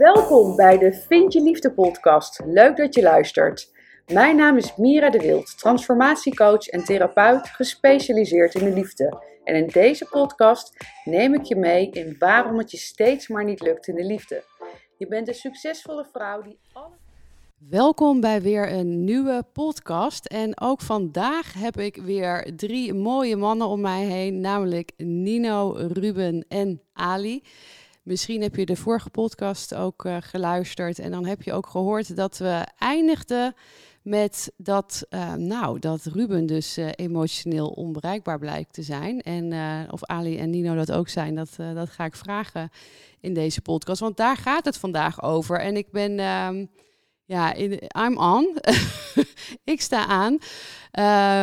Welkom bij de Vind je Liefde podcast. Leuk dat je luistert. Mijn naam is Mira de Wild, transformatiecoach en therapeut gespecialiseerd in de liefde. En in deze podcast neem ik je mee in waarom het je steeds maar niet lukt in de liefde. Je bent een succesvolle vrouw die alle. Welkom bij weer een nieuwe podcast. En ook vandaag heb ik weer drie mooie mannen om mij heen, namelijk Nino, Ruben en Ali. Misschien heb je de vorige podcast ook uh, geluisterd en dan heb je ook gehoord dat we eindigden met dat, uh, nou, dat Ruben dus uh, emotioneel onbereikbaar blijkt te zijn. En of Ali en Nino dat ook zijn, dat, dat ga ik vragen in deze podcast. Want daar gaat het vandaag over. En ik ben, ehm, ja, I'm on. ik sta aan.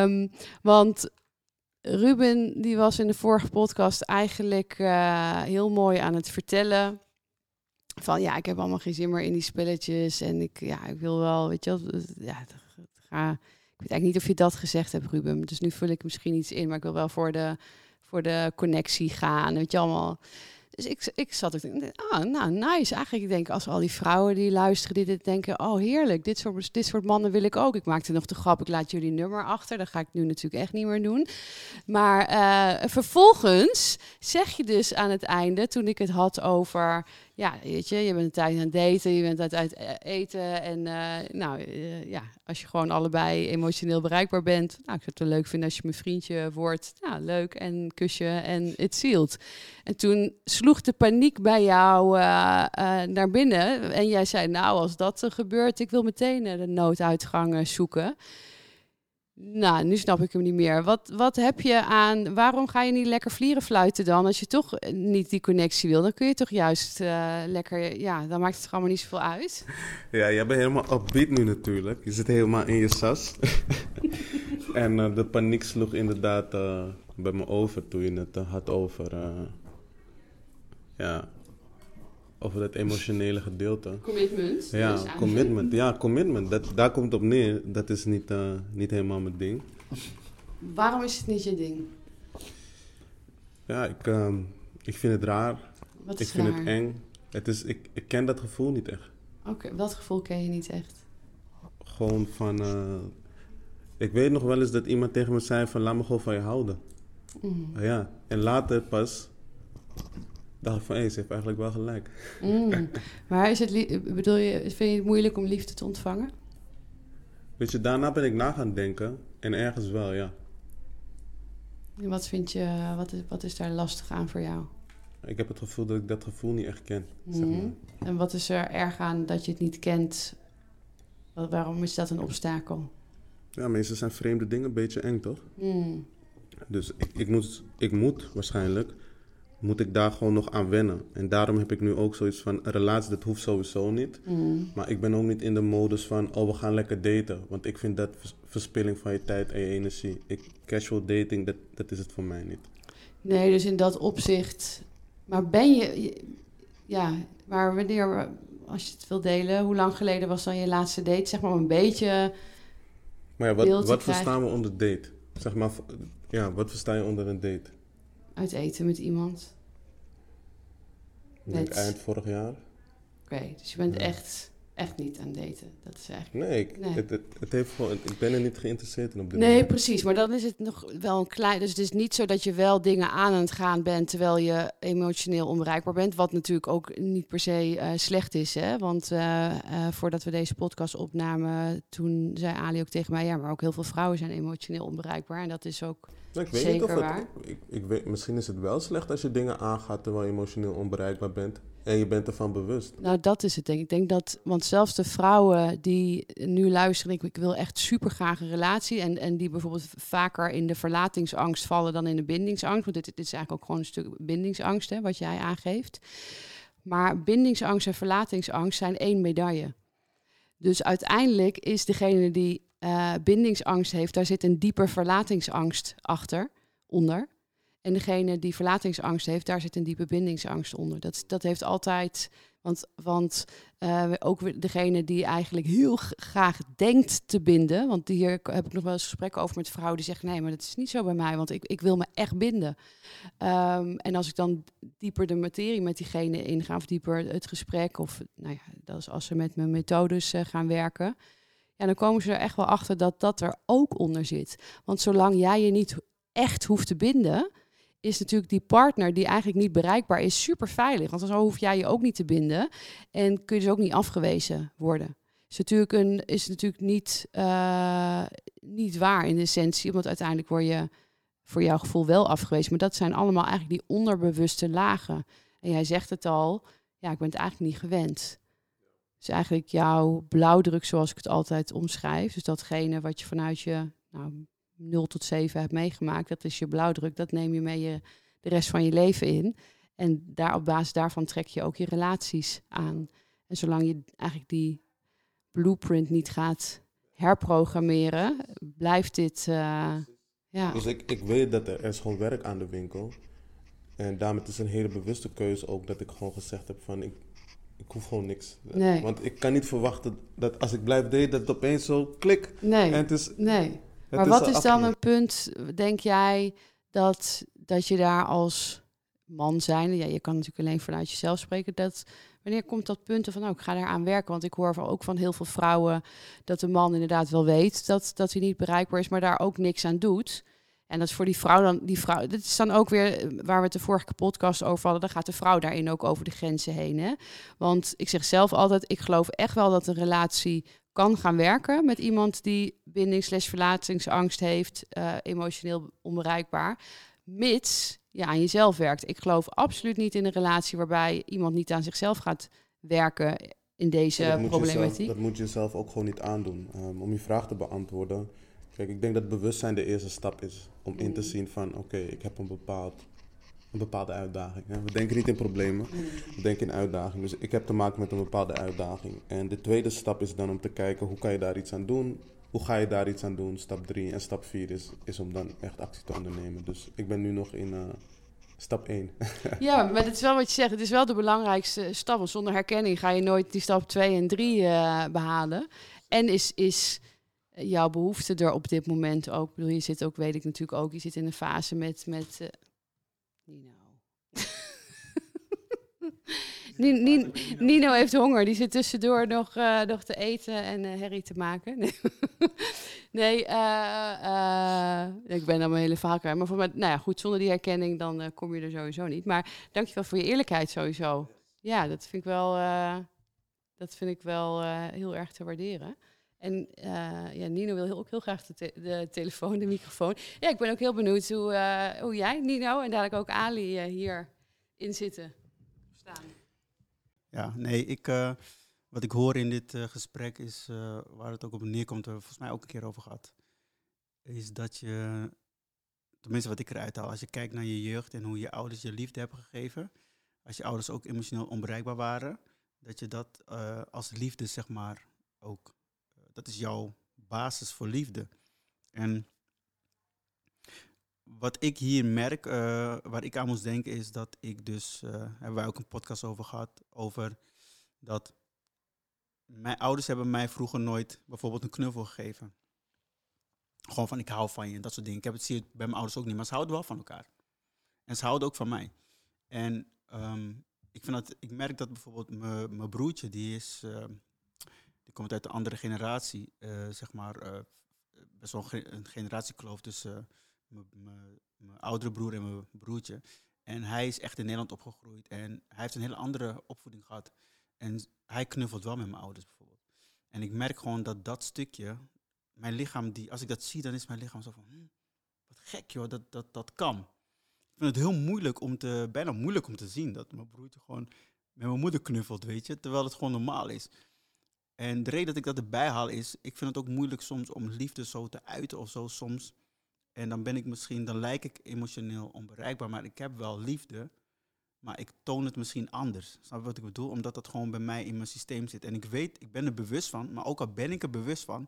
Um, want Ruben, die was in de vorige podcast eigenlijk uh, heel mooi aan het vertellen. Van ja, ik heb allemaal geen zin meer in die spelletjes. En ik, ja, ik wil wel, weet je wel, ja, ga. Ik weet eigenlijk niet of je dat gezegd hebt, Ruben. Dus nu vul ik misschien iets in, maar ik wil wel voor de, voor de connectie gaan. Weet je allemaal. Dus ik, ik zat ook ah, nou, nice. Eigenlijk, ik denk, als al die vrouwen die luisteren, die dit denken, oh, heerlijk, dit soort, dit soort mannen wil ik ook. Ik maakte nog de grap, ik laat jullie nummer achter. Dat ga ik nu natuurlijk echt niet meer doen. Maar uh, vervolgens zeg je dus aan het einde, toen ik het had over ja, weet je, je bent een tijd aan het daten, je bent uit e-, eten. En uh, nou, uh, ja, als je gewoon allebei emotioneel bereikbaar bent. Nou, ik zou het wel leuk vinden als je mijn vriendje wordt. Nou, leuk en kusje en het zielt. En toen sloeg de paniek bij jou naar binnen. En jij zei, nou, als dat gebeurt, ik wil meteen de nooduitgang zoeken. Nou, nu snap ik hem niet meer. Wat, wat heb je aan. Waarom ga je niet lekker vlieren fluiten dan? Als je toch niet die connectie wil, dan kun je toch juist uh, lekker. Ja, dan maakt het allemaal niet zoveel uit. Ja, jij bent helemaal upbeat nu natuurlijk. Je zit helemaal in je sas. en uh, de paniek sloeg inderdaad bij me over toen je het had over. ja, over het emotionele gedeelte. Commitment. Ja, dus commitment. Ja, commitment. Dat, daar komt het op neer. Dat is niet, uh, niet helemaal mijn ding. Waarom is het niet je ding? Ja, ik, uh, ik vind het raar. Wat is ik vind raar? het eng. Het is, ik, ik ken dat gevoel niet echt. Oké, okay, wat gevoel ken je niet echt? Gewoon van... Uh, ik weet nog wel eens dat iemand tegen me zei van... Laat me gewoon van je houden. Mm. Ja, en later pas dacht ik van, hé, ze heeft eigenlijk wel gelijk. Mm. maar is het, bedoel je, vind je het moeilijk om liefde te ontvangen? Weet je, daarna ben ik na gaan denken en ergens wel, ja. En wat vind je, wat is, wat is daar lastig aan voor jou? Ik heb het gevoel dat ik dat gevoel niet echt ken. Mm. Zeg maar. En wat is er erg aan dat je het niet kent? Waarom is dat een obstakel? Ja, meestal zijn vreemde dingen een beetje eng, toch? Mm. Dus ik, ik, moet, ik moet waarschijnlijk moet ik daar gewoon nog aan wennen. En daarom heb ik nu ook zoiets van, een relatie, dat hoeft sowieso niet. Mm. Maar ik ben ook niet in de modus van, oh, we gaan lekker daten. Want ik vind dat verspilling van je tijd en je energie. Ik, casual dating, dat, dat is het voor mij niet. Nee, dus in dat opzicht... Maar ben je... Ja, maar wanneer, als je het wil delen... Hoe lang geleden was dan je laatste date? Zeg maar een beetje... Maar ja, wat, wat verstaan we onder date? Zeg maar, ja, wat versta je onder een date? Uit eten met iemand? Met... eind vorig jaar. Oké, okay, dus je bent ja. echt, echt niet aan daten. Dat is eigenlijk... Nee, ik, nee. Het, het, het, heeft gewoon, ik ben er niet geïnteresseerd in op dit Nee, moment. precies. Maar dan is het nog wel een klein... Dus het is niet zo dat je wel dingen aan aan het gaan bent... terwijl je emotioneel onbereikbaar bent. Wat natuurlijk ook niet per se uh, slecht is. Hè? Want uh, uh, voordat we deze podcast opnamen... toen zei Ali ook tegen mij... ja, maar ook heel veel vrouwen zijn emotioneel onbereikbaar. En dat is ook... Nou, ik weet Zeker niet of waar. het, ik, ik weet, misschien is het wel slecht als je dingen aangaat terwijl je emotioneel onbereikbaar bent. En je bent ervan bewust. Nou, dat is het denk ik. Ik denk dat, want zelfs de vrouwen die nu luisteren, ik, ik wil echt super graag een relatie. En, en die bijvoorbeeld vaker in de verlatingsangst vallen dan in de bindingsangst. Want dit, dit is eigenlijk ook gewoon een stuk bindingsangst, hè, wat jij aangeeft. Maar bindingsangst en verlatingsangst zijn één medaille. Dus uiteindelijk is degene die uh, bindingsangst heeft, daar zit een dieper verlatingsangst achter, onder. En degene die verlatingsangst heeft, daar zit een diepe bindingsangst onder. Dat, dat heeft altijd. Want, want uh, ook degene die eigenlijk heel graag denkt te binden. Want hier heb ik nog wel eens gesprekken over met vrouwen die zeggen: nee, maar dat is niet zo bij mij, want ik, ik wil me echt binden. Um, en als ik dan dieper de materie met diegene inga, of dieper het gesprek, of nou ja, dat is als ze met mijn methodes uh, gaan werken. Ja, dan komen ze er echt wel achter dat dat er ook onder zit. Want zolang jij je niet echt hoeft te binden, is natuurlijk die partner die eigenlijk niet bereikbaar is, super veilig. Want dan hoef jij je ook niet te binden en kun je dus ook niet afgewezen worden. Is natuurlijk, een, is natuurlijk niet, uh, niet waar in de essentie, want uiteindelijk word je voor jouw gevoel wel afgewezen. Maar dat zijn allemaal eigenlijk die onderbewuste lagen. En jij zegt het al, ja, ik ben het eigenlijk niet gewend. Dus eigenlijk jouw blauwdruk, zoals ik het altijd omschrijf. Dus datgene wat je vanuit je nou, 0 tot 7 hebt meegemaakt, dat is je blauwdruk. Dat neem je mee je, de rest van je leven in. En daar, op basis daarvan trek je ook je relaties aan. En zolang je eigenlijk die blueprint niet gaat herprogrammeren, blijft dit. Uh, ja. Dus ik, ik weet dat er, er is gewoon werk aan de winkel. En daarmee is een hele bewuste keuze ook dat ik gewoon gezegd heb van ik, ik hoef gewoon niks. Nee. Want ik kan niet verwachten dat als ik blijf daten, dat het opeens zo klik. Nee. En het is, nee maar wat is dan een punt, denk jij, dat, dat je daar als man zijn, ja, je kan natuurlijk alleen vanuit jezelf spreken, dat wanneer komt dat punt van, nou, ik ga daar aan werken, want ik hoor ook van heel veel vrouwen dat de man inderdaad wel weet dat, dat hij niet bereikbaar is, maar daar ook niks aan doet. En dat is voor die vrouw dan, die vrouw, dit is dan ook weer waar we het de vorige podcast over hadden, dan gaat de vrouw daarin ook over de grenzen heen. Hè? Want ik zeg zelf altijd, ik geloof echt wel dat een relatie kan gaan werken met iemand die bindings-verlatingsangst heeft, uh, emotioneel onbereikbaar, mits je aan jezelf werkt. Ik geloof absoluut niet in een relatie waarbij iemand niet aan zichzelf gaat werken in deze dat problematiek. dat moet je zelf ook gewoon niet aandoen. Um, om je vraag te beantwoorden. Kijk, ik denk dat bewustzijn de eerste stap is om in te mm. zien van oké, ik heb een bepaald een bepaalde uitdaging. We denken niet in problemen, we denken in uitdaging. Dus ik heb te maken met een bepaalde uitdaging. En de tweede stap is dan om te kijken hoe kan je daar iets aan doen. Hoe ga je daar iets aan doen? Stap 3 en stap 4 is, is om dan echt actie te ondernemen. Dus ik ben nu nog in uh, stap 1. ja, maar het is wel wat je zegt. Het is wel de belangrijkste stap. Want zonder herkenning ga je nooit die stap 2 en 3 uh, eh, behalen. En is, is jouw behoefte er op dit moment ook? Ik bedoel, je zit ook, weet ik natuurlijk ook, je zit in een fase met, met uh, Nino. Nino, Nino heeft honger. Die zit tussendoor nog, uh, nog te eten en uh, herrie te maken. Nee, nee ik ben dan mijn hele verhaal kwijt. Maar voor mij, nou ja, goed, zonder die herkenning dan kom je er sowieso niet. Maar dankjewel voor je eerlijkheid sowieso. Ja, dat vind ik wel, dat vind ik wel heel erg te waarderen. En uh, ja, Nino wil ook heel graag de, de, telefoon, de microfoon. Ja, ik ben ook heel benieuwd hoe, uh, hoe jij, Nino, en dadelijk ook Ali uh, hier in zitten staan. Ja, nee, ik, wat ik hoor in dit gesprek is, waar het ook op neerkomt, we volgens mij ook een keer over gehad, is dat je, tenminste wat ik eruit haal, als je kijkt naar je jeugd en hoe je ouders je liefde hebben gegeven, als je ouders ook emotioneel onbereikbaar waren, dat je dat als liefde, zeg maar, ook dat is jouw basis voor liefde. En wat ik hier merk, uh, waar ik aan moest denken, is dat ik dus, uh, hebben wij ook een podcast over gehad, over dat mijn ouders hebben mij vroeger nooit bijvoorbeeld een knuffel gegeven. Gewoon van ik hou van je en dat soort dingen. Ik heb het zie bij mijn ouders ook niet, maar ze houden wel van elkaar. En ze houden ook van mij. En um, ik, vind dat, ik merk dat bijvoorbeeld mijn broertje, die is, die komt uit een andere generatie, uh, zeg maar, uh, best wel een generatiekloof tussen uh, mijn oudere broer en mijn broertje. En hij is echt in Nederland opgegroeid en hij heeft een hele andere opvoeding gehad. En hij knuffelt wel met mijn ouders bijvoorbeeld. En ik merk gewoon dat dat stukje, mijn lichaam, die, als ik dat zie, dan is mijn lichaam zo van, hm, wat gek joh, dat, dat, dat kan. Ik vind het heel moeilijk om te, bijna moeilijk om te zien dat mijn broertje gewoon met mijn moeder knuffelt, weet je, terwijl het gewoon normaal is. En de reden dat ik dat erbij haal is, ik vind het ook moeilijk soms om liefde zo te uiten of zo soms. En dan ben ik misschien, dan lijk ik emotioneel onbereikbaar, maar ik heb wel liefde. Maar ik toon het misschien anders. Snap je wat ik bedoel? Omdat dat gewoon bij mij in mijn systeem zit. En ik weet, ik ben er bewust van, maar ook al ben ik er bewust van,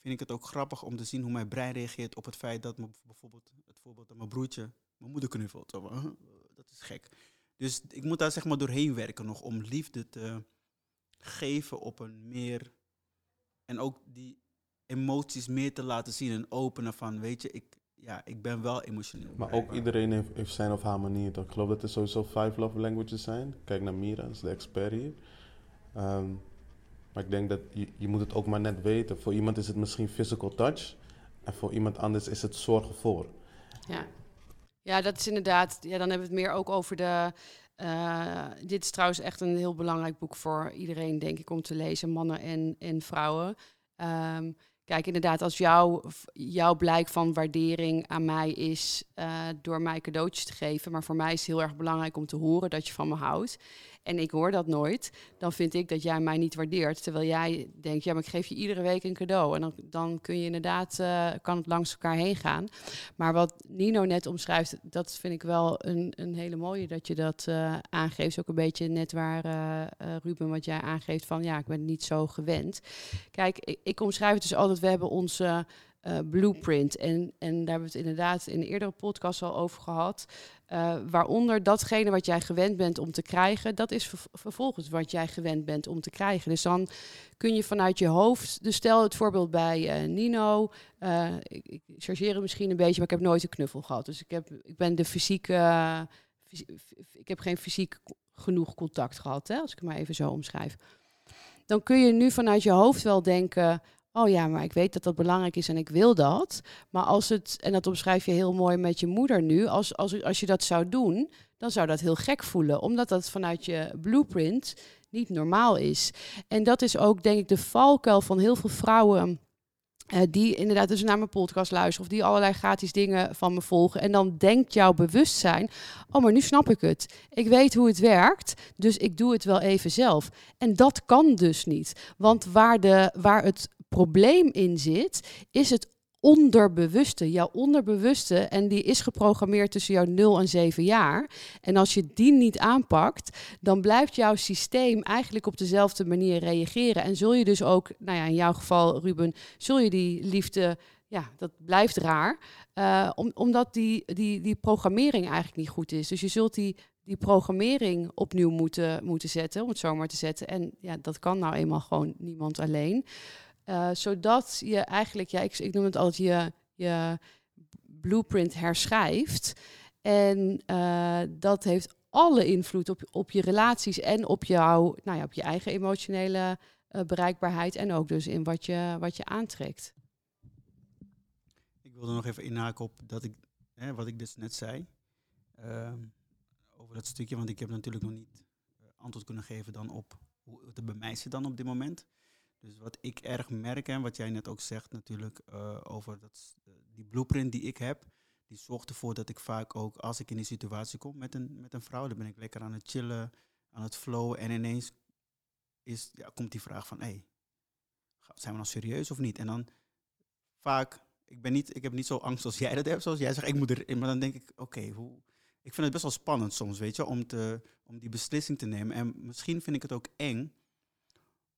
vind ik het ook grappig om te zien hoe mijn brein reageert op het feit dat bijvoorbeeld het voorbeeld dat mijn broertje mijn moeder knuffelt. Dat is gek. Dus ik moet daar zeg maar doorheen werken nog om liefde te geven op een meer... En ook die emoties meer te laten zien en openen van, weet je, ik, ja, ik ben wel emotioneel. Maar ook iedereen heeft, heeft zijn of haar manier. Ik geloof dat er sowieso five love languages zijn. Kijk naar Mira, dat is de expert hier. Ehm, maar ik denk dat je, je moet het ook maar net weten. Voor iemand is het misschien physical touch. En voor iemand anders is het zorgen voor. Ja. ja, dat is inderdaad. Ja, dan hebben we het meer ook over de. Eh, dit is trouwens echt een heel belangrijk boek voor iedereen, denk ik, om te lezen, mannen en, en vrouwen. Ehm, kijk, inderdaad, als jouw, jouw blijk van waardering aan mij is eh, door mij cadeautjes te geven, maar voor mij is het heel erg belangrijk om te horen dat je van me houdt. En ik hoor dat nooit, dan vind ik dat jij mij niet waardeert. Terwijl jij denkt, ja, maar ik geef je iedere week een cadeau. En dan, dan kun je inderdaad, eh, kan het langs elkaar heen gaan. Maar wat Nino net omschrijft, dat vind ik wel een, een hele mooie dat je dat eh, aangeeft. Ook een beetje net waar eh, Ruben wat jij aangeeft van ja, ik ben niet zo gewend. Kijk, ik, ik omschrijf het dus altijd, we hebben onze eh, blueprint. En, en daar hebben we het inderdaad in een eerdere podcast al over gehad. Eh, waaronder datgene wat jij gewend bent om te krijgen, dat is ver- vervolgens wat jij gewend bent om te krijgen. Dus dan kun je vanuit je hoofd, dus stel het voorbeeld bij eh, Nino, ik, ik chargeer het misschien een beetje, maar ik heb nooit een knuffel gehad. Dus ik, heb, ik ben de fysieke, ik heb geen fysiek genoeg contact gehad, hè, als ik het maar even zo omschrijf. Dan kun je nu vanuit je hoofd wel denken, oh ja, maar ik weet dat dat belangrijk is en ik wil dat. Maar als het, en dat omschrijf je heel mooi met je moeder nu, als, als, als je dat zou doen, dan zou dat heel gek voelen, omdat dat vanuit je blueprint niet normaal is. En dat is ook, denk ik, de valkuil van heel veel vrouwen. eh, die inderdaad dus naar mijn podcast luisteren of die allerlei gratis dingen van me volgen. En dan denkt jouw bewustzijn, oh maar nu snap ik het. Ik weet hoe het werkt, dus ik doe het wel even zelf. En dat kan dus niet. Want waar, de, waar het probleem in zit, is het onderbewuste. Jouw onderbewuste, en die is geprogrammeerd tussen jouw 0 en 7 jaar. En als je die niet aanpakt, dan blijft jouw systeem eigenlijk op dezelfde manier reageren. En zul je dus ook, nou ja, in jouw geval, Ruben, zul je die liefde, ja, dat blijft raar. eh, om, omdat die, die, die programmering eigenlijk niet goed is. Dus je zult die, die programmering opnieuw moeten, moeten zetten, om het zo maar te zetten. En ja, dat kan nou eenmaal gewoon niemand alleen. Eh, zodat je eigenlijk, ja, ik, ik noem het altijd je, je blueprint herschrijft. En eh, dat heeft alle invloed op, op je relaties en op, jouw, nou ja, op je eigen emotionele eh, bereikbaarheid. En ook dus in wat je, wat je aantrekt. Ik wilde nog even inhaken op dat ik, hè, wat ik dus net zei. ehm, over dat stukje, want ik heb natuurlijk nog niet antwoord kunnen geven dan op hoe het bij mij dan op dit moment. Dus wat ik erg merk en wat jij net ook zegt natuurlijk eh, over dat, eh, die blueprint die ik heb, die zorgt ervoor dat ik vaak ook als ik in die situatie kom met een, met een vrouw, dan ben ik lekker aan het chillen, aan het flowen en ineens is, ja, komt die vraag van, hey, ga- zijn we nou serieus of niet? En dan vaak, ik, ben niet, ik heb niet zo angst als jij dat hebt, zoals jij zegt, ik moet erin, maar dan denk ik, oké, hoe... Ik vind het best wel spannend soms, weet je, om, te, om die beslissing te nemen. En misschien vind ik het ook eng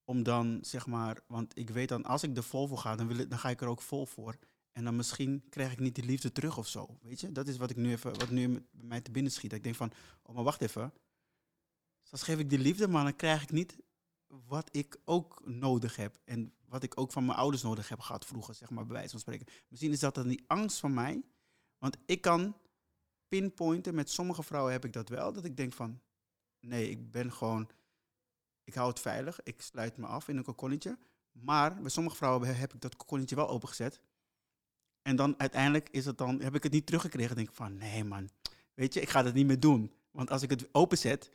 om dan, zeg maar, want ik weet dan, als ik er vol voor ga, dan, wil ik, dan ga ik er ook vol voor. En dan misschien krijg ik niet die liefde terug of zo, weet je. Dat is wat ik nu even, wat nu bij mij te binnen schiet. Ik denk van, oh, maar wacht even. Soms geef ik die liefde, maar dan krijg ik niet wat ik ook nodig heb. En wat ik ook van mijn ouders nodig heb gehad vroeger, zeg maar, bij wijze van spreken. Misschien is dat dan die angst van mij. Want ik kan pinpointen, met sommige vrouwen heb ik dat wel, dat ik denk van, nee, ik ben gewoon, ik hou het veilig, ik sluit me af in een kokonnetje. Maar bij sommige vrouwen he- heb ik dat kokonnetje wel opengezet. En dan uiteindelijk is het dan, heb ik het niet teruggekregen. denk ik van, nee man, weet je, ik ga dat niet meer doen. Want als ik het openzet,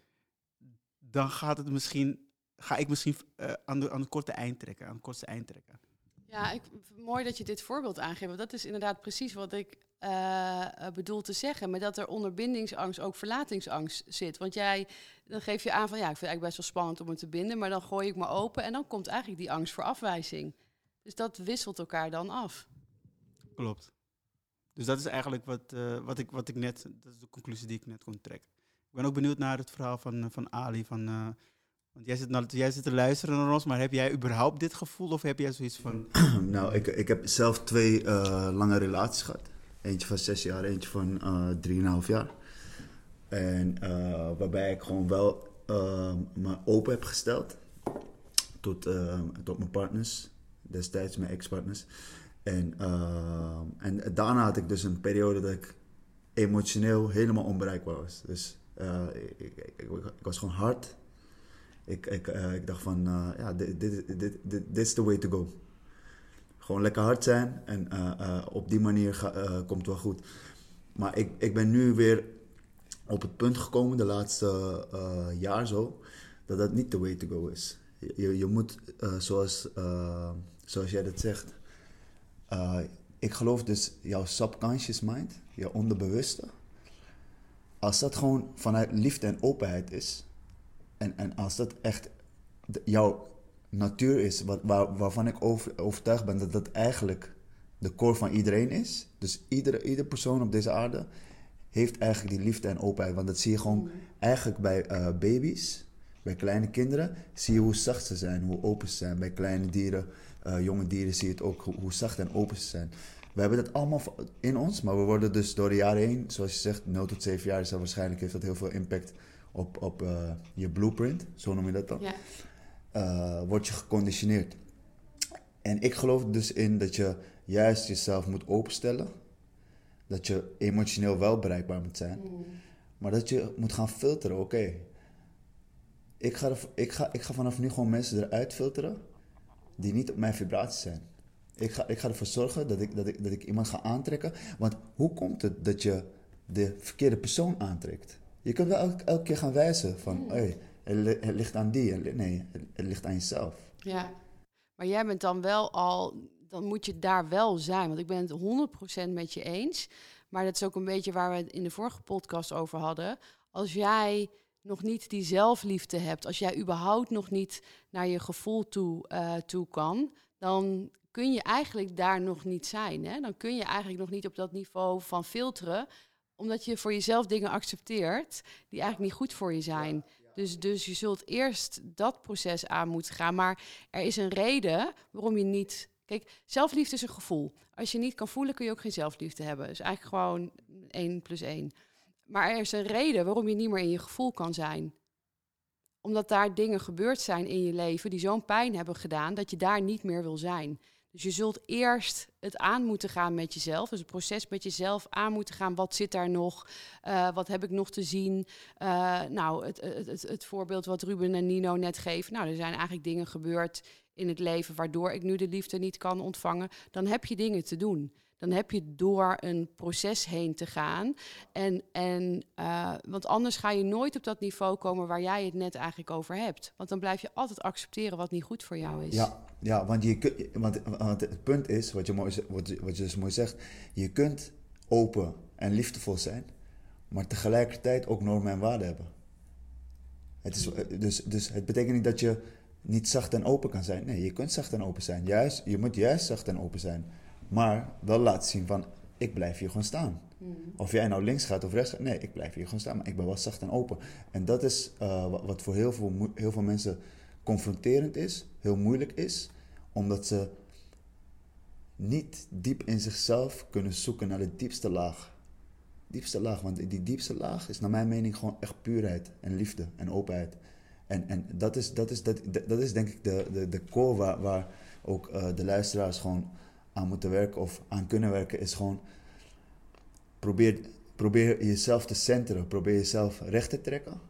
dan gaat het misschien, ga ik misschien eh, aan, de, aan het korte eind trekken, aan het kortste eind trekken. Ja, ik, mooi dat je dit voorbeeld aangeeft. Want dat is inderdaad precies wat ik eh, eh, bedoel te zeggen. Maar dat er onder bindingsangst ook verlatingsangst zit. Want jij, dan geef je aan van ja, ik vind het eigenlijk best wel spannend om het te binden. Maar dan gooi ik me open en dan komt eigenlijk die angst voor afwijzing. Dus dat wisselt elkaar dan af. Klopt. Dus dat is eigenlijk wat, eh, wat, ik, wat ik net, dat is de conclusie die ik net kon trekken. Ik ben ook benieuwd naar het verhaal van, van Ali. Van, eh, want jij zit, nou, jij zit te luisteren naar ons, maar heb jij überhaupt dit gevoel of heb jij zoiets van... Nou, ik, ik heb zelf twee eh, lange relaties gehad. Eentje van zes jaar, eentje van uh, drieënhalf jaar. En uh, waarbij ik gewoon wel uh, me open heb gesteld tot, tot mijn partners, destijds mijn ex-partners. En, en daarna had ik dus een periode dat ik emotioneel helemaal onbereikbaar was. Dus ik, ik, ik, ik, was gewoon hard. Ik, ik, ik dacht van, ja, dit, dit, dit is the way to go. Gewoon lekker hard zijn en uh, uh, op die manier uh, komt het wel goed. Maar ik, ik ben nu weer op het punt gekomen, de laatste jaar zo, dat dat niet the way to go is. Je, je moet, zoals, zoals jij dat zegt, ik geloof dus jouw subconscious mind, je onderbewuste, als dat gewoon vanuit liefde en openheid is, en, en als dat echt jouw natuur is, wat, waar, waarvan ik over, overtuigd ben dat dat eigenlijk de core van iedereen is. Dus iedere, iedere persoon op deze aarde heeft eigenlijk die liefde en openheid. Want dat zie je gewoon eigenlijk bij uh, baby's, bij kleine kinderen, zie je hoe zacht ze zijn, hoe open ze zijn. Bij kleine dieren, uh, jonge dieren zie je het ook, hoe, zacht en open ze zijn. We hebben dat allemaal in ons, maar we worden dus door de jaren heen, zoals je zegt, 0 tot 7 jaar is waarschijnlijk heeft dat heel veel impact op, op uh, je blueprint, zo noem je dat dan. Ja uh, word je geconditioneerd. En ik geloof dus in dat je juist jezelf moet openstellen. Dat je emotioneel wel bereikbaar moet zijn. Mm. Maar dat je moet gaan filteren. Oké, ik, ga ik, ga, ik ga vanaf nu gewoon mensen eruit filteren die niet op mijn vibratie zijn. Ik ga, ik ga ervoor zorgen dat ik, dat, ik, dat ik iemand ga aantrekken. Want hoe komt het dat je de verkeerde persoon aantrekt? Je kunt wel elke, elke keer gaan wijzen van... Mm. Hey, het ligt aan die. Nee, het ligt aan jezelf. Ja, maar jij bent dan wel al, dan moet je daar wel zijn. Want ik ben het 100% met je eens. Maar dat is ook een beetje waar we het in de vorige podcast over hadden. Als jij nog niet die zelfliefde hebt, als jij überhaupt nog niet naar je gevoel toe, uh, toe kan, dan kun je eigenlijk daar nog niet zijn. Hè? Dan kun je eigenlijk nog niet op dat niveau van filteren, omdat je voor jezelf dingen accepteert die eigenlijk niet goed voor je zijn. Dus, dus je zult eerst dat proces aan moeten gaan. Maar er is een reden waarom je niet. Kijk, zelfliefde is een gevoel. Als je niet kan voelen, kun je ook geen zelfliefde hebben. Dus eigenlijk gewoon één plus één. Maar er is een reden waarom je niet meer in je gevoel kan zijn. Omdat daar dingen gebeurd zijn in je leven die zo'n pijn hebben gedaan dat je daar niet meer wil zijn. Dus je zult eerst het aan moeten gaan met jezelf. Dus het proces met jezelf aan moeten gaan. Wat zit daar nog? Uh, wat heb ik nog te zien? Uh, nou, het, het, het, het, voorbeeld wat Ruben en Nino net geven. Nou, er zijn eigenlijk dingen gebeurd in het leven waardoor ik nu de liefde niet kan ontvangen. Dan heb je dingen te doen dan heb je door een proces heen te gaan. En, en, uh, want anders ga je nooit op dat niveau komen waar jij het net eigenlijk over hebt. Want dan blijf je altijd accepteren wat niet goed voor jou is. Ja, ja want, je, want, want het punt is, wat je, mooi, wat, wat je dus mooi zegt, je kunt open en liefdevol zijn, maar tegelijkertijd ook normen en waarden hebben. Het is, dus, dus het betekent niet dat je niet zacht en open kan zijn. Nee, je kunt zacht en open zijn. Juist, je moet juist zacht en open zijn. Maar wel laten zien van, ik blijf hier gewoon staan. Hmm. Of jij nou links gaat of rechts gaat, nee, ik blijf hier gewoon staan. Maar ik ben wel zacht en open. En dat is uh, wat voor heel veel, heel veel mensen confronterend is, heel moeilijk is. Omdat ze niet diep in zichzelf kunnen zoeken naar de diepste laag. Diepste laag, want die diepste laag is naar mijn mening gewoon echt puurheid en liefde en openheid. En, en dat, is, dat, is, dat, dat is denk ik de, de, de core waar, waar ook uh, de luisteraars gewoon aan moeten werken of aan kunnen werken, is gewoon probeer, probeer jezelf te centeren, probeer jezelf recht te trekken.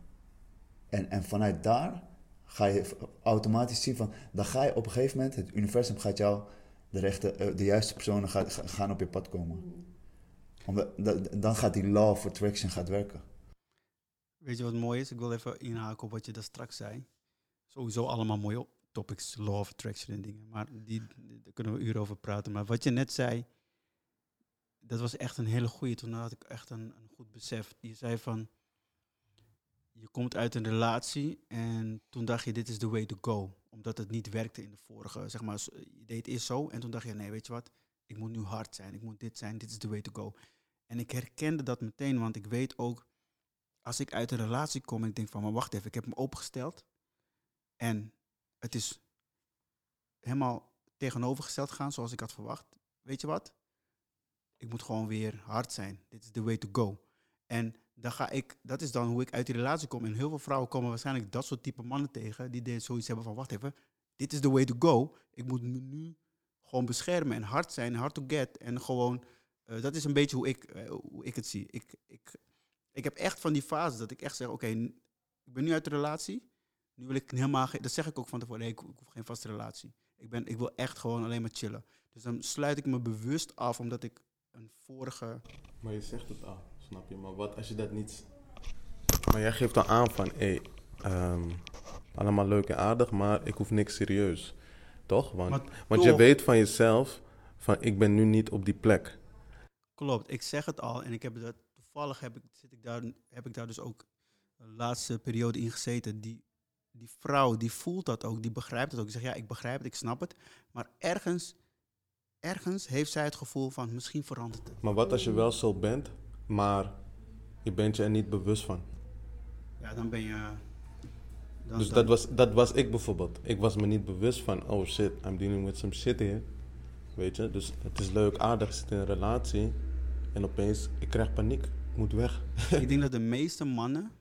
En, en vanuit daar ga je automatisch zien van, dan ga je op een gegeven moment, het universum gaat jou, de, rechte, eh, de juiste personen gaat, gaan op je pad komen. Omdat, dan gaat die law of attraction gaat werken. Weet je wat mooi is? Ik wil even inhaken op wat je daar straks zei. Sowieso allemaal mooi op topics, law of attraction en dingen. Maar die, daar kunnen we uren over praten. Maar wat je net zei, dat was echt een hele goede. Toen had ik echt een, een goed besef. Je zei van, je komt uit een relatie en toen dacht je, dit is the way to go. Omdat het niet werkte in de vorige, zeg maar, je deed eerst zo. En toen dacht je, nee, weet je wat, ik moet nu hard zijn, ik moet dit zijn, dit is the way to go. En ik herkende dat meteen, want ik weet ook, als ik uit een relatie kom ik denk van, maar wacht even, ik heb me opgesteld. En het is helemaal tegenovergesteld gaan zoals ik had verwacht. Weet je wat? ik moet gewoon weer hard zijn. Dit is the way to go. En dan ga ik, dat is dan hoe ik uit die relatie kom. En heel veel vrouwen komen waarschijnlijk dat soort type mannen tegen. Die zoiets hebben van, wacht even, dit is the way to go. Ik moet me nu gewoon beschermen en hard zijn, hard to get. En gewoon, eh, dat is een beetje hoe ik, eh, hoe ik het zie. Ik, ik, ik heb echt van die fase dat ik echt zeg, oké, ik ben nu uit de relatie. Nu wil ik helemaal, geen- dat zeg ik ook van tevoren, nee, ik, ik hoef geen vaste relatie. Ik, ben, ik wil echt gewoon alleen maar chillen. Dus dan sluit ik me bewust af, omdat ik een vorige... Maar je zegt het al, snap je? Maar wat als je dat niet... Maar jij geeft dan aan van, hé, ehm, allemaal leuk en aardig, maar ik hoef niks serieus. Toch? Want, Maar want je weet van jezelf, van ik ben nu niet op die plek. Klopt, ik zeg het al en ik heb dat, toevallig heb ik, zit ik daar, heb ik daar dus ook de laatste periode in gezeten. Die, die vrouw die voelt dat ook, die begrijpt het ook. Die zegt ja, ik begrijp het, ik snap het. Maar ergens, ergens heeft zij het gevoel van misschien verandert het. Maar wat als je wel zo bent, maar je bent je er niet bewust van? Ja, dan ben je. Dan, Dus dan- dat was, dat was ik bijvoorbeeld. Ik was me niet bewust van, oh shit, I'm dealing with some shit here. Weet je, dus het is leuk, aardig, zit in een relatie. En opeens, ik krijg paniek. Ik moet weg. ik denk dat de meeste mannen,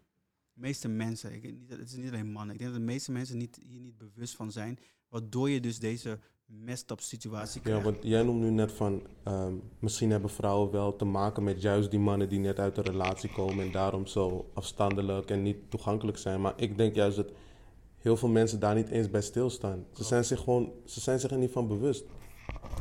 meeste mensen, ik, niet, het is niet alleen mannen, ik denk dat de meeste mensen niet, hier niet bewust van zijn. Waardoor je dus deze messed up situatie Ja, krijgt. want jij noemt nu net van, ehm, misschien hebben vrouwen wel te maken met juist die mannen die net uit een relatie komen en daarom zo afstandelijk en niet toegankelijk zijn. Maar ik denk juist dat heel veel mensen daar niet eens bij stilstaan. Ze zijn zich gewoon, ze zijn zich er niet van bewust.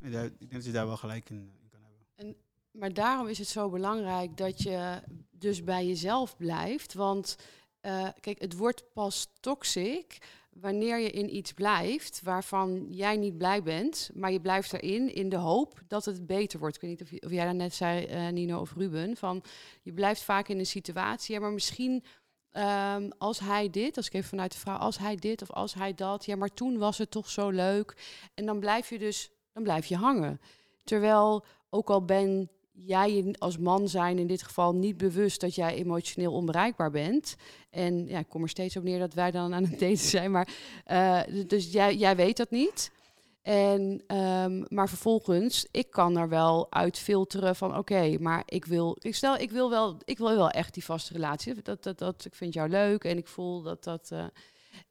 Ik denk ik denk dat je daar wel gelijk in, in kan hebben. Maar daarom is het zo belangrijk dat je dus bij jezelf blijft. Want eh, kijk, het wordt pas toxic wanneer je in iets blijft waarvan jij niet blij bent, maar je blijft erin in de hoop dat het beter wordt. Ik weet niet of, of jij dat net zei, eh, Nino of Ruben, van je blijft vaak in een situatie, ja, maar misschien ehm, als hij dit, als ik even vanuit de vrouw, als hij dit of als hij dat, ja, maar toen was het toch zo leuk. En dan blijf je dus, dan blijf je hangen. Terwijl, ook al ben jij als man zijn in dit geval niet bewust dat jij emotioneel onbereikbaar bent. En ja, ik kom er steeds op neer dat wij dan aan het daten zijn. Maar, eh, d- dus jij, jij weet dat niet. En, ehm, maar vervolgens, ik kan er wel uit filteren van oké, maar ik wil, ik stel, ik wil wel, ik wil wel echt die vaste relatie. Dat, dat, dat, ik vind jou leuk en ik voel dat dat. eh,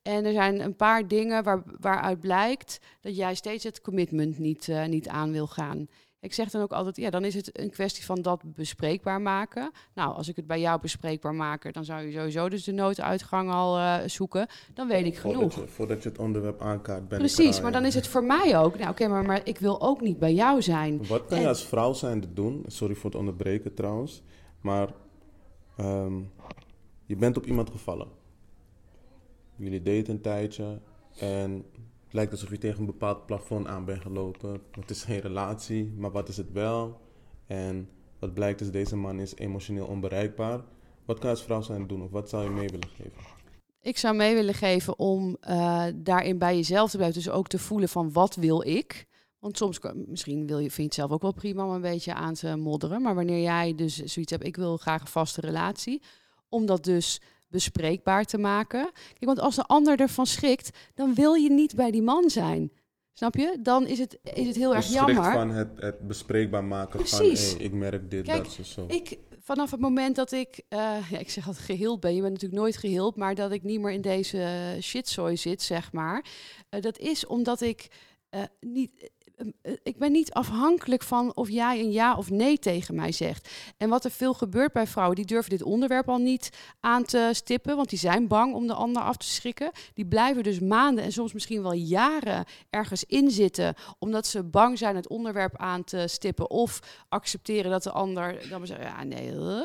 en er zijn een paar dingen waar, waaruit blijkt dat jij steeds het commitment niet, eh, niet aan wil gaan. Ik zeg dan ook altijd, ja, dan is het een kwestie van dat bespreekbaar maken. Nou, als ik het bij jou bespreekbaar maak, dan zou je sowieso dus de nooduitgang al eh, zoeken. Dan weet ik Voordat genoeg. je, voordat je het onderwerp aankaart, ben ik Precies, er al, maar ja. dan is het voor mij ook. Nou, oké, maar, maar ik wil ook niet bij jou zijn. Wat kan je als vrouw zijnde doen? Sorry voor het onderbreken trouwens. Maar ehm, je bent op iemand gevallen. Jullie daten een tijdje. En lijkt alsof je tegen een bepaald plafond aan bent gelopen. Het is geen relatie, maar wat is het wel? En wat blijkt is, deze man is emotioneel onbereikbaar. Wat kan je als vrouw zijn doen? Of wat zou je mee willen geven? Ik zou mee willen geven om eh, daarin bij jezelf te blijven. Dus ook te voelen van wat wil ik. Want soms, misschien wil je, vind je het zelf ook wel prima om een beetje aan te modderen. Maar wanneer jij dus zoiets hebt, ik wil graag een vaste relatie. Om dat dus bespreekbaar te maken. Kijk, want als de ander ervan schrikt, dan wil je niet bij die man zijn. Snap je? Dan is het, is het heel erg jammer. van het, het bespreekbaar maken Precies. van... Hey, ik merk dit, Kijk, dat, zo. Ik, vanaf het moment dat ik, eh, ja, ik zeg altijd geheeld ben, je bent natuurlijk nooit geheeld, maar dat ik niet meer in deze shitzooi zit, zeg maar. eh, dat is omdat ik eh, niet, ik ben niet afhankelijk van of jij een ja of nee tegen mij zegt. En wat er veel gebeurt bij vrouwen, die durven dit onderwerp al niet aan te stippen, want die zijn bang om de ander af te schrikken. Die blijven dus maanden en soms misschien wel jaren ergens in zitten, omdat ze bang zijn het onderwerp aan te stippen of accepteren dat de ander dan maar zegt, ja nee, eh.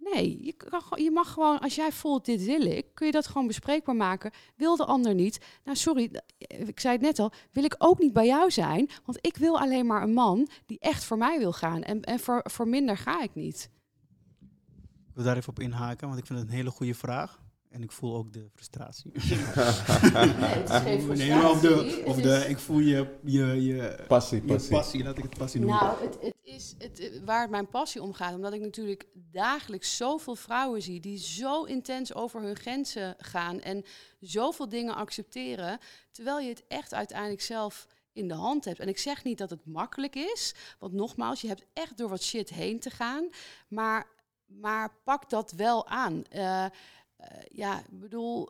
Nee, je, kan, je mag gewoon, als jij voelt dit wil ik, kun je dat gewoon bespreekbaar maken. Wil de ander niet? Nou sorry, ik zei het net al, wil ik ook niet bij jou zijn, want ik wil alleen maar een man die echt voor mij wil gaan en, en voor, voor minder ga ik niet. Ik wil daar even op inhaken, want ik vind het een hele goede vraag. En ik voel ook de frustratie. het is geen Nee, maar of de, of het de, ik voel je, je, je, Passie, je passie. passie, laat ik het passie noemen. Nou, het, het is het, eh, waar het mijn passie om gaat. Omdat ik natuurlijk dagelijks zoveel vrouwen zie die zo intens over hun grenzen gaan en zoveel dingen accepteren. Terwijl je het echt uiteindelijk zelf in de hand hebt. En ik zeg niet dat het makkelijk is, want nogmaals, je hebt echt door wat shit heen te gaan. Maar, maar pak dat wel aan. Uh, ja, ik bedoel,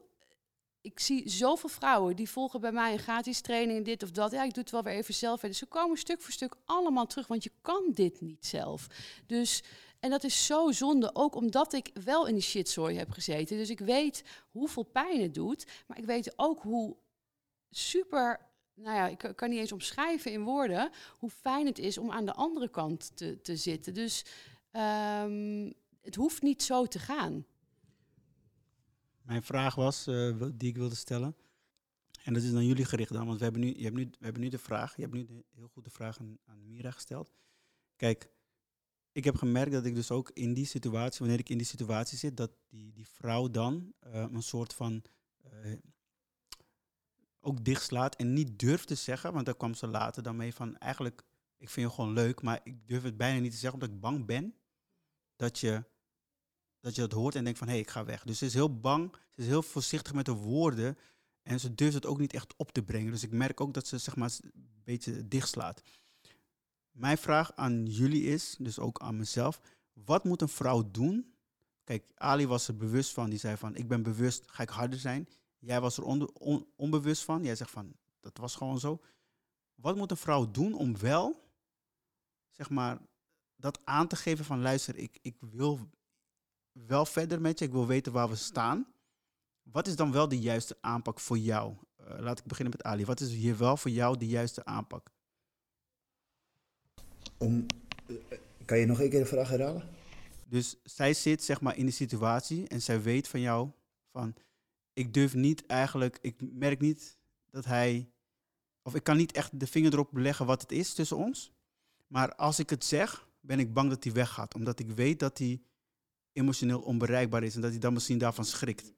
ik zie zoveel vrouwen die volgen bij mij een gratis training, dit of dat. Ja, ik doe het wel weer even zelf. Dus ze komen stuk voor stuk allemaal terug, want je kan dit niet zelf. Dus, en dat is zo zonde, ook omdat ik wel in die shitzooi heb gezeten. Dus ik weet hoeveel pijn het doet, maar ik weet ook hoe super nou ja, ik kan niet eens omschrijven in woorden hoe fijn het is om aan de andere kant te, te zitten. Dus um, het hoeft niet zo te gaan. Mijn vraag was, uh, die ik wilde stellen, en dat is aan jullie gericht dan, want we hebben nu, je hebt nu, we hebben nu de vraag, je hebt nu heel goed de vraag aan, Mira gesteld. Kijk, ik heb gemerkt dat ik dus ook in die situatie, wanneer ik in die situatie zit, dat die, die vrouw dan uh, een soort van uh, ook dichtslaat en niet durft te zeggen, want daar kwam ze later dan mee van eigenlijk, ik vind je gewoon leuk, maar ik durf het bijna niet te zeggen omdat ik bang ben dat je dat je dat hoort en denkt van hé, hey, ik ga weg. Dus ze is heel bang, ze is heel voorzichtig met de woorden en ze durft het ook niet echt op te brengen. Dus ik merk ook dat ze zeg maar een beetje dichtslaat. Mijn vraag aan jullie is, dus ook aan mezelf, wat moet een vrouw doen? Kijk, Ali was er bewust van, die zei van ik ben bewust, ga ik harder zijn. Jij was er onbewust van, jij zegt van dat was gewoon zo. Wat moet een vrouw doen om wel, zeg maar, dat aan te geven van luister, ik, ik wil wel verder met je. Ik wil weten waar we staan. Wat is dan wel de juiste aanpak voor jou? Uh, laat ik beginnen met Ali. Wat is hier wel voor jou de juiste aanpak? Om, uh, kan je nog een keer de vraag herhalen? Dus zij zit zeg maar in de situatie en zij weet van jou van ik durf niet eigenlijk, ik merk niet dat hij, of ik kan niet echt de vinger erop leggen wat het is tussen ons. Maar als ik het zeg, ben ik bang dat hij weggaat. Omdat ik weet dat hij emotioneel onbereikbaar is en dat hij dan misschien daarvan schrikt.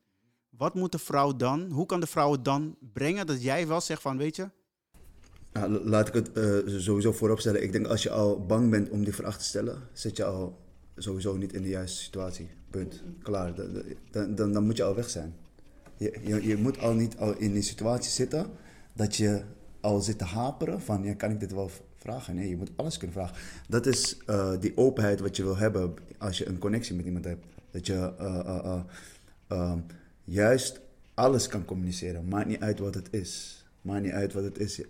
Wat moet de vrouw dan, hoe kan de vrouw het dan brengen dat jij wel zegt van, weet je? Nou, laat ik het uh, sowieso voorop stellen. Ik denk als je al bang bent om die vraag te stellen, zit je al sowieso niet in de juiste situatie. Punt. Klaar. Dan, dan, dan moet je al weg zijn. Je, je, je, moet al niet al in die situatie zitten dat je al zit te haperen van, ja, kan ik dit wel vragen. Nee, je moet alles kunnen vragen. Dat is uh, die openheid wat je wil hebben als je een connectie met iemand hebt. Dat je uh, uh, juist alles kan communiceren. Maakt niet uit wat het is. Maakt niet uit wat het is.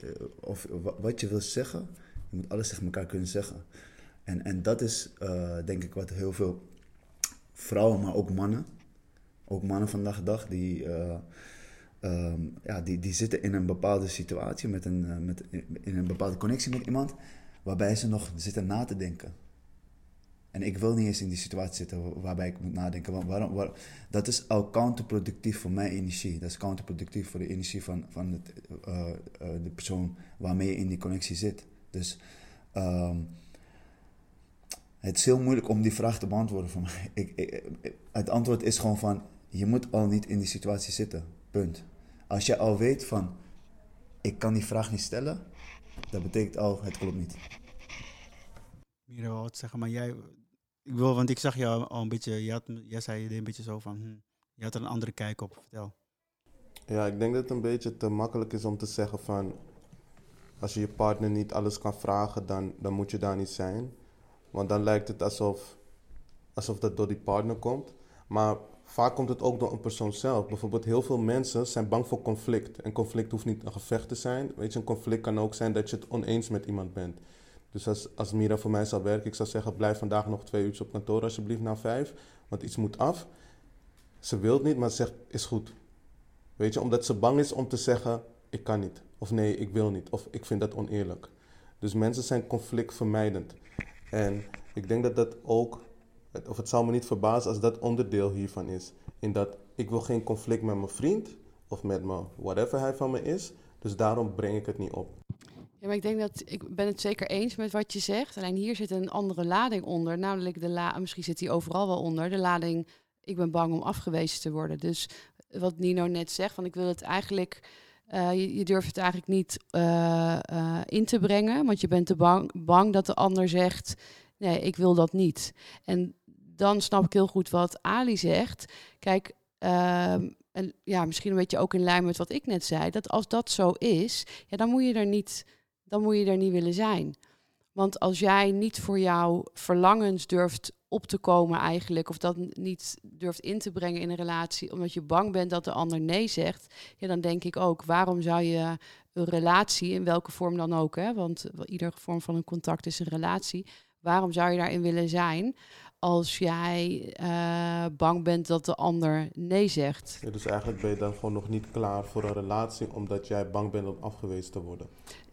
Of wat je wil zeggen. Je moet alles tegen elkaar kunnen zeggen. En, en dat is denk ik wat heel veel vrouwen, maar ook mannen. Ook mannen vandaag de dag die Ehm, ja, die, die zitten in een bepaalde situatie, met een, uh, met, in een bepaalde connectie met iemand, waarbij ze nog zitten na te denken. En ik wil niet eens in die situatie zitten waarbij ik moet nadenken. Want waarom, waarom, dat is al counterproductief voor mijn energie. Dat is counterproductief voor de energie van, van het, uh, uh, de persoon waarmee je in die connectie zit. Dus um, het is heel moeilijk om die vraag te beantwoorden voor mij. Ik, het antwoord is gewoon van, je moet al niet in die situatie zitten. Punt. Als je al weet van, ik kan die vraag niet stellen, dat betekent al, het klopt niet. Mira, wat zeggen, maar jij, ik wil, want ik zag jou al een beetje, je had, jij zei een beetje zo van, hm, je had er een andere kijk op, vertel. Ja, ik denk dat het een beetje te makkelijk is om te zeggen van, als je je partner niet alles kan vragen, dan, dan moet je daar niet zijn. Want dan lijkt het alsof, alsof dat door die partner komt. Maar vaak komt het ook door een persoon zelf. Bijvoorbeeld heel veel mensen zijn bang voor conflict. En conflict hoeft niet een gevecht te zijn. Weet je, een conflict kan ook zijn dat je het oneens met iemand bent. Dus als, Mira voor mij zou werken, ik zou zeggen, blijf vandaag nog twee uur op kantoor alsjeblieft na vijf. Want iets moet af. Ze wil niet, maar ze zegt, is goed. Weet je, omdat ze bang is om te zeggen, ik kan niet. Of nee, ik wil niet. Of ik vind dat oneerlijk. Dus mensen zijn conflictvermijdend. En ik denk dat dat ook of het zou me niet verbazen als dat onderdeel hiervan is. In dat ik wil geen conflict met mijn vriend of met me, whatever hij van me is. Dus daarom breng ik het niet op. Ja, maar ik denk dat ik ben het zeker eens met wat je zegt. Alleen hier zit een andere lading onder. Namelijk de la misschien zit die overal wel onder. De lading, ik ben bang om afgewezen te worden. Dus wat Nino net zegt, van ik wil het eigenlijk. Uh, je, durft het eigenlijk niet uh, uh, in te brengen, want je bent te bang, bang dat de ander zegt: nee, ik wil dat niet. En dan snap ik heel goed wat Ali zegt. Kijk, ehm, ja, misschien een beetje ook in lijn met wat ik net zei. Dat als dat zo is, ja, dan moet je er niet dan moet je er niet willen zijn. Want als jij niet voor jouw verlangens durft op te komen eigenlijk, of dat niet durft in te brengen in een relatie, omdat je bang bent dat de ander nee zegt, ja, dan denk ik ook, waarom zou je een relatie, in welke vorm dan ook, hè, want iedere vorm van een contact is een relatie, waarom zou je daarin willen zijn als jij eh, bang bent dat de ander nee zegt. Ja, dus eigenlijk ben je dan gewoon nog niet klaar voor een relatie omdat jij bang bent om afgewezen te worden.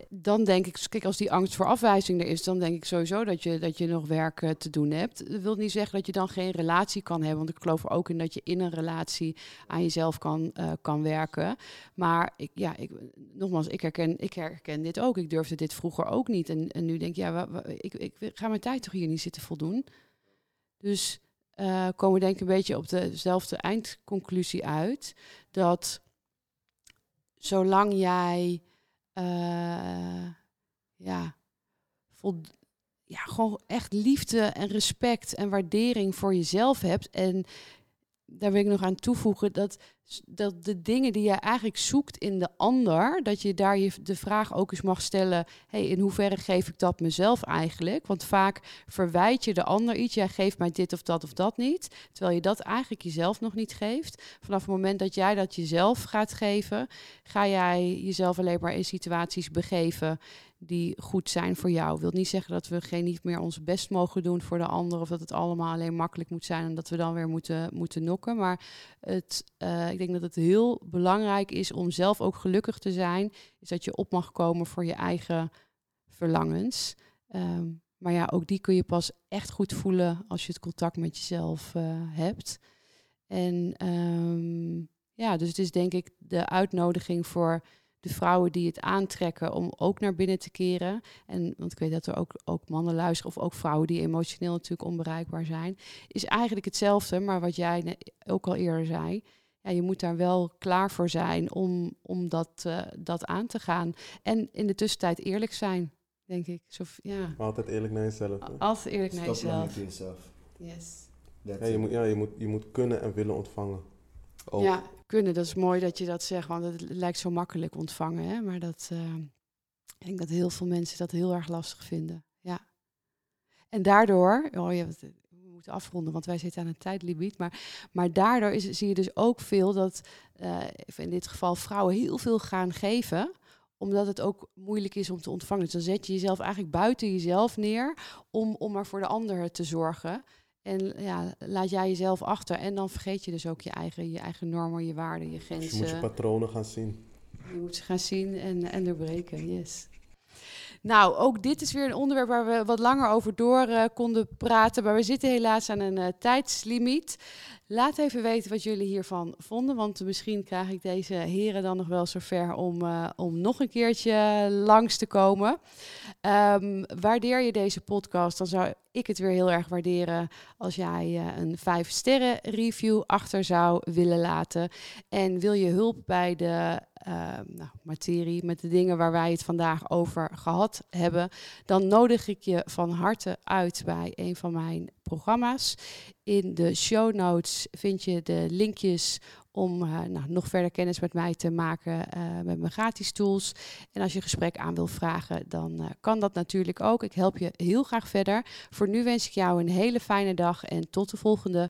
Dan denk ik, kijk, als die angst voor afwijzing er is, dan denk ik sowieso dat je, dat je nog werk eh, te doen hebt. Dat wil niet zeggen dat je dan geen relatie kan hebben, want ik geloof er ook in dat je in een relatie aan jezelf kan, uh, kan werken. Maar ik, ja, ik, nogmaals, ik herken, ik herken dit ook. Ik durfde dit vroeger ook niet. En, en nu denk ik, ja, ik, ik, ik ga mijn tijd toch hier niet zitten voldoen. Dus uh, komen we denk ik een beetje op dezelfde eindconclusie uit. Dat zolang jij uh, ja, vol, ja, gewoon echt liefde en respect en waardering voor jezelf hebt. En daar wil ik nog aan toevoegen dat dat de dingen die je eigenlijk zoekt in de ander, dat je daar je de vraag ook eens mag stellen: hey, in hoeverre geef ik dat mezelf eigenlijk? Want vaak verwijt je de ander iets, jij geeft mij dit of dat of dat niet, terwijl je dat eigenlijk jezelf nog niet geeft. Vanaf het moment dat jij dat jezelf gaat geven, ga jij jezelf alleen maar in situaties begeven die goed zijn voor jou. Wil niet zeggen dat we geen niet meer ons best mogen doen voor de ander of dat het allemaal alleen makkelijk moet zijn en dat we dan weer moeten, moeten nokken. Maar het, uh, ik denk dat het heel belangrijk is om zelf ook gelukkig te zijn, is dat je op mag komen voor je eigen verlangens. Um, maar ja, ook die kun je pas echt goed voelen als je het contact met jezelf uh, hebt. En um, ja, dus het is denk ik de uitnodiging voor de vrouwen die het aantrekken om ook naar binnen te keren. En want ik weet dat er ook, ook mannen luisteren, of ook vrouwen die emotioneel natuurlijk onbereikbaar zijn. Is eigenlijk hetzelfde, maar wat jij ook al eerder zei. Ja, je moet daar wel klaar voor zijn om, om dat, uh, dat aan te gaan. En in de tussentijd eerlijk zijn, denk ik. Zo, ja. Altijd eerlijk naar jezelf. Hè? Altijd eerlijk naar jezelf. jezelf. Yes. Ja, je, moet, ja je, moet, je moet kunnen en willen ontvangen. Ook. Ja, kunnen. Dat is mooi dat je dat zegt, want het lijkt zo makkelijk ontvangen. Hè? Maar dat, uh, ik denk dat heel veel mensen dat heel erg lastig vinden. Ja. En daardoor, oh ja, we moeten afronden, want wij zitten aan een tijdlimiet. Maar, maar daardoor zie je dus ook veel dat, uh, in dit geval, vrouwen heel veel gaan geven omdat het ook moeilijk is om te ontvangen. Dus dan zet je jezelf eigenlijk buiten jezelf neer om, om maar voor de ander te zorgen. En ja, laat jij jezelf achter. En dan vergeet je dus ook je eigen, je eigen normen, je waarden, je grenzen. Dus je moet je patronen gaan zien. Je moet ze gaan zien en, en doorbreken, yes. Nou, ook dit is weer een onderwerp waar we wat langer over door uh, konden praten. Maar we zitten helaas aan een uh, tijdslimiet. Laat even weten wat jullie hiervan vonden. Want misschien krijg ik deze heren dan nog wel zover om, uh, om nog een keertje langs te komen. Um, waardeer je deze podcast, dan zou ik het weer heel erg waarderen als jij een 5 sterren review achter zou willen laten. En wil je hulp bij de uh, nou, materie, met de dingen waar wij het vandaag over gehad hebben, dan nodig ik je van harte uit bij een van mijn programma's. In de show notes vind je de linkjes om uh, nou, nog verder kennis met mij te maken uh, met mijn gratis tools. En als je gesprek aan wil vragen, dan uh, kan dat natuurlijk ook. Ik help je heel graag verder. Voor nu wens ik jou een hele fijne dag en tot de volgende.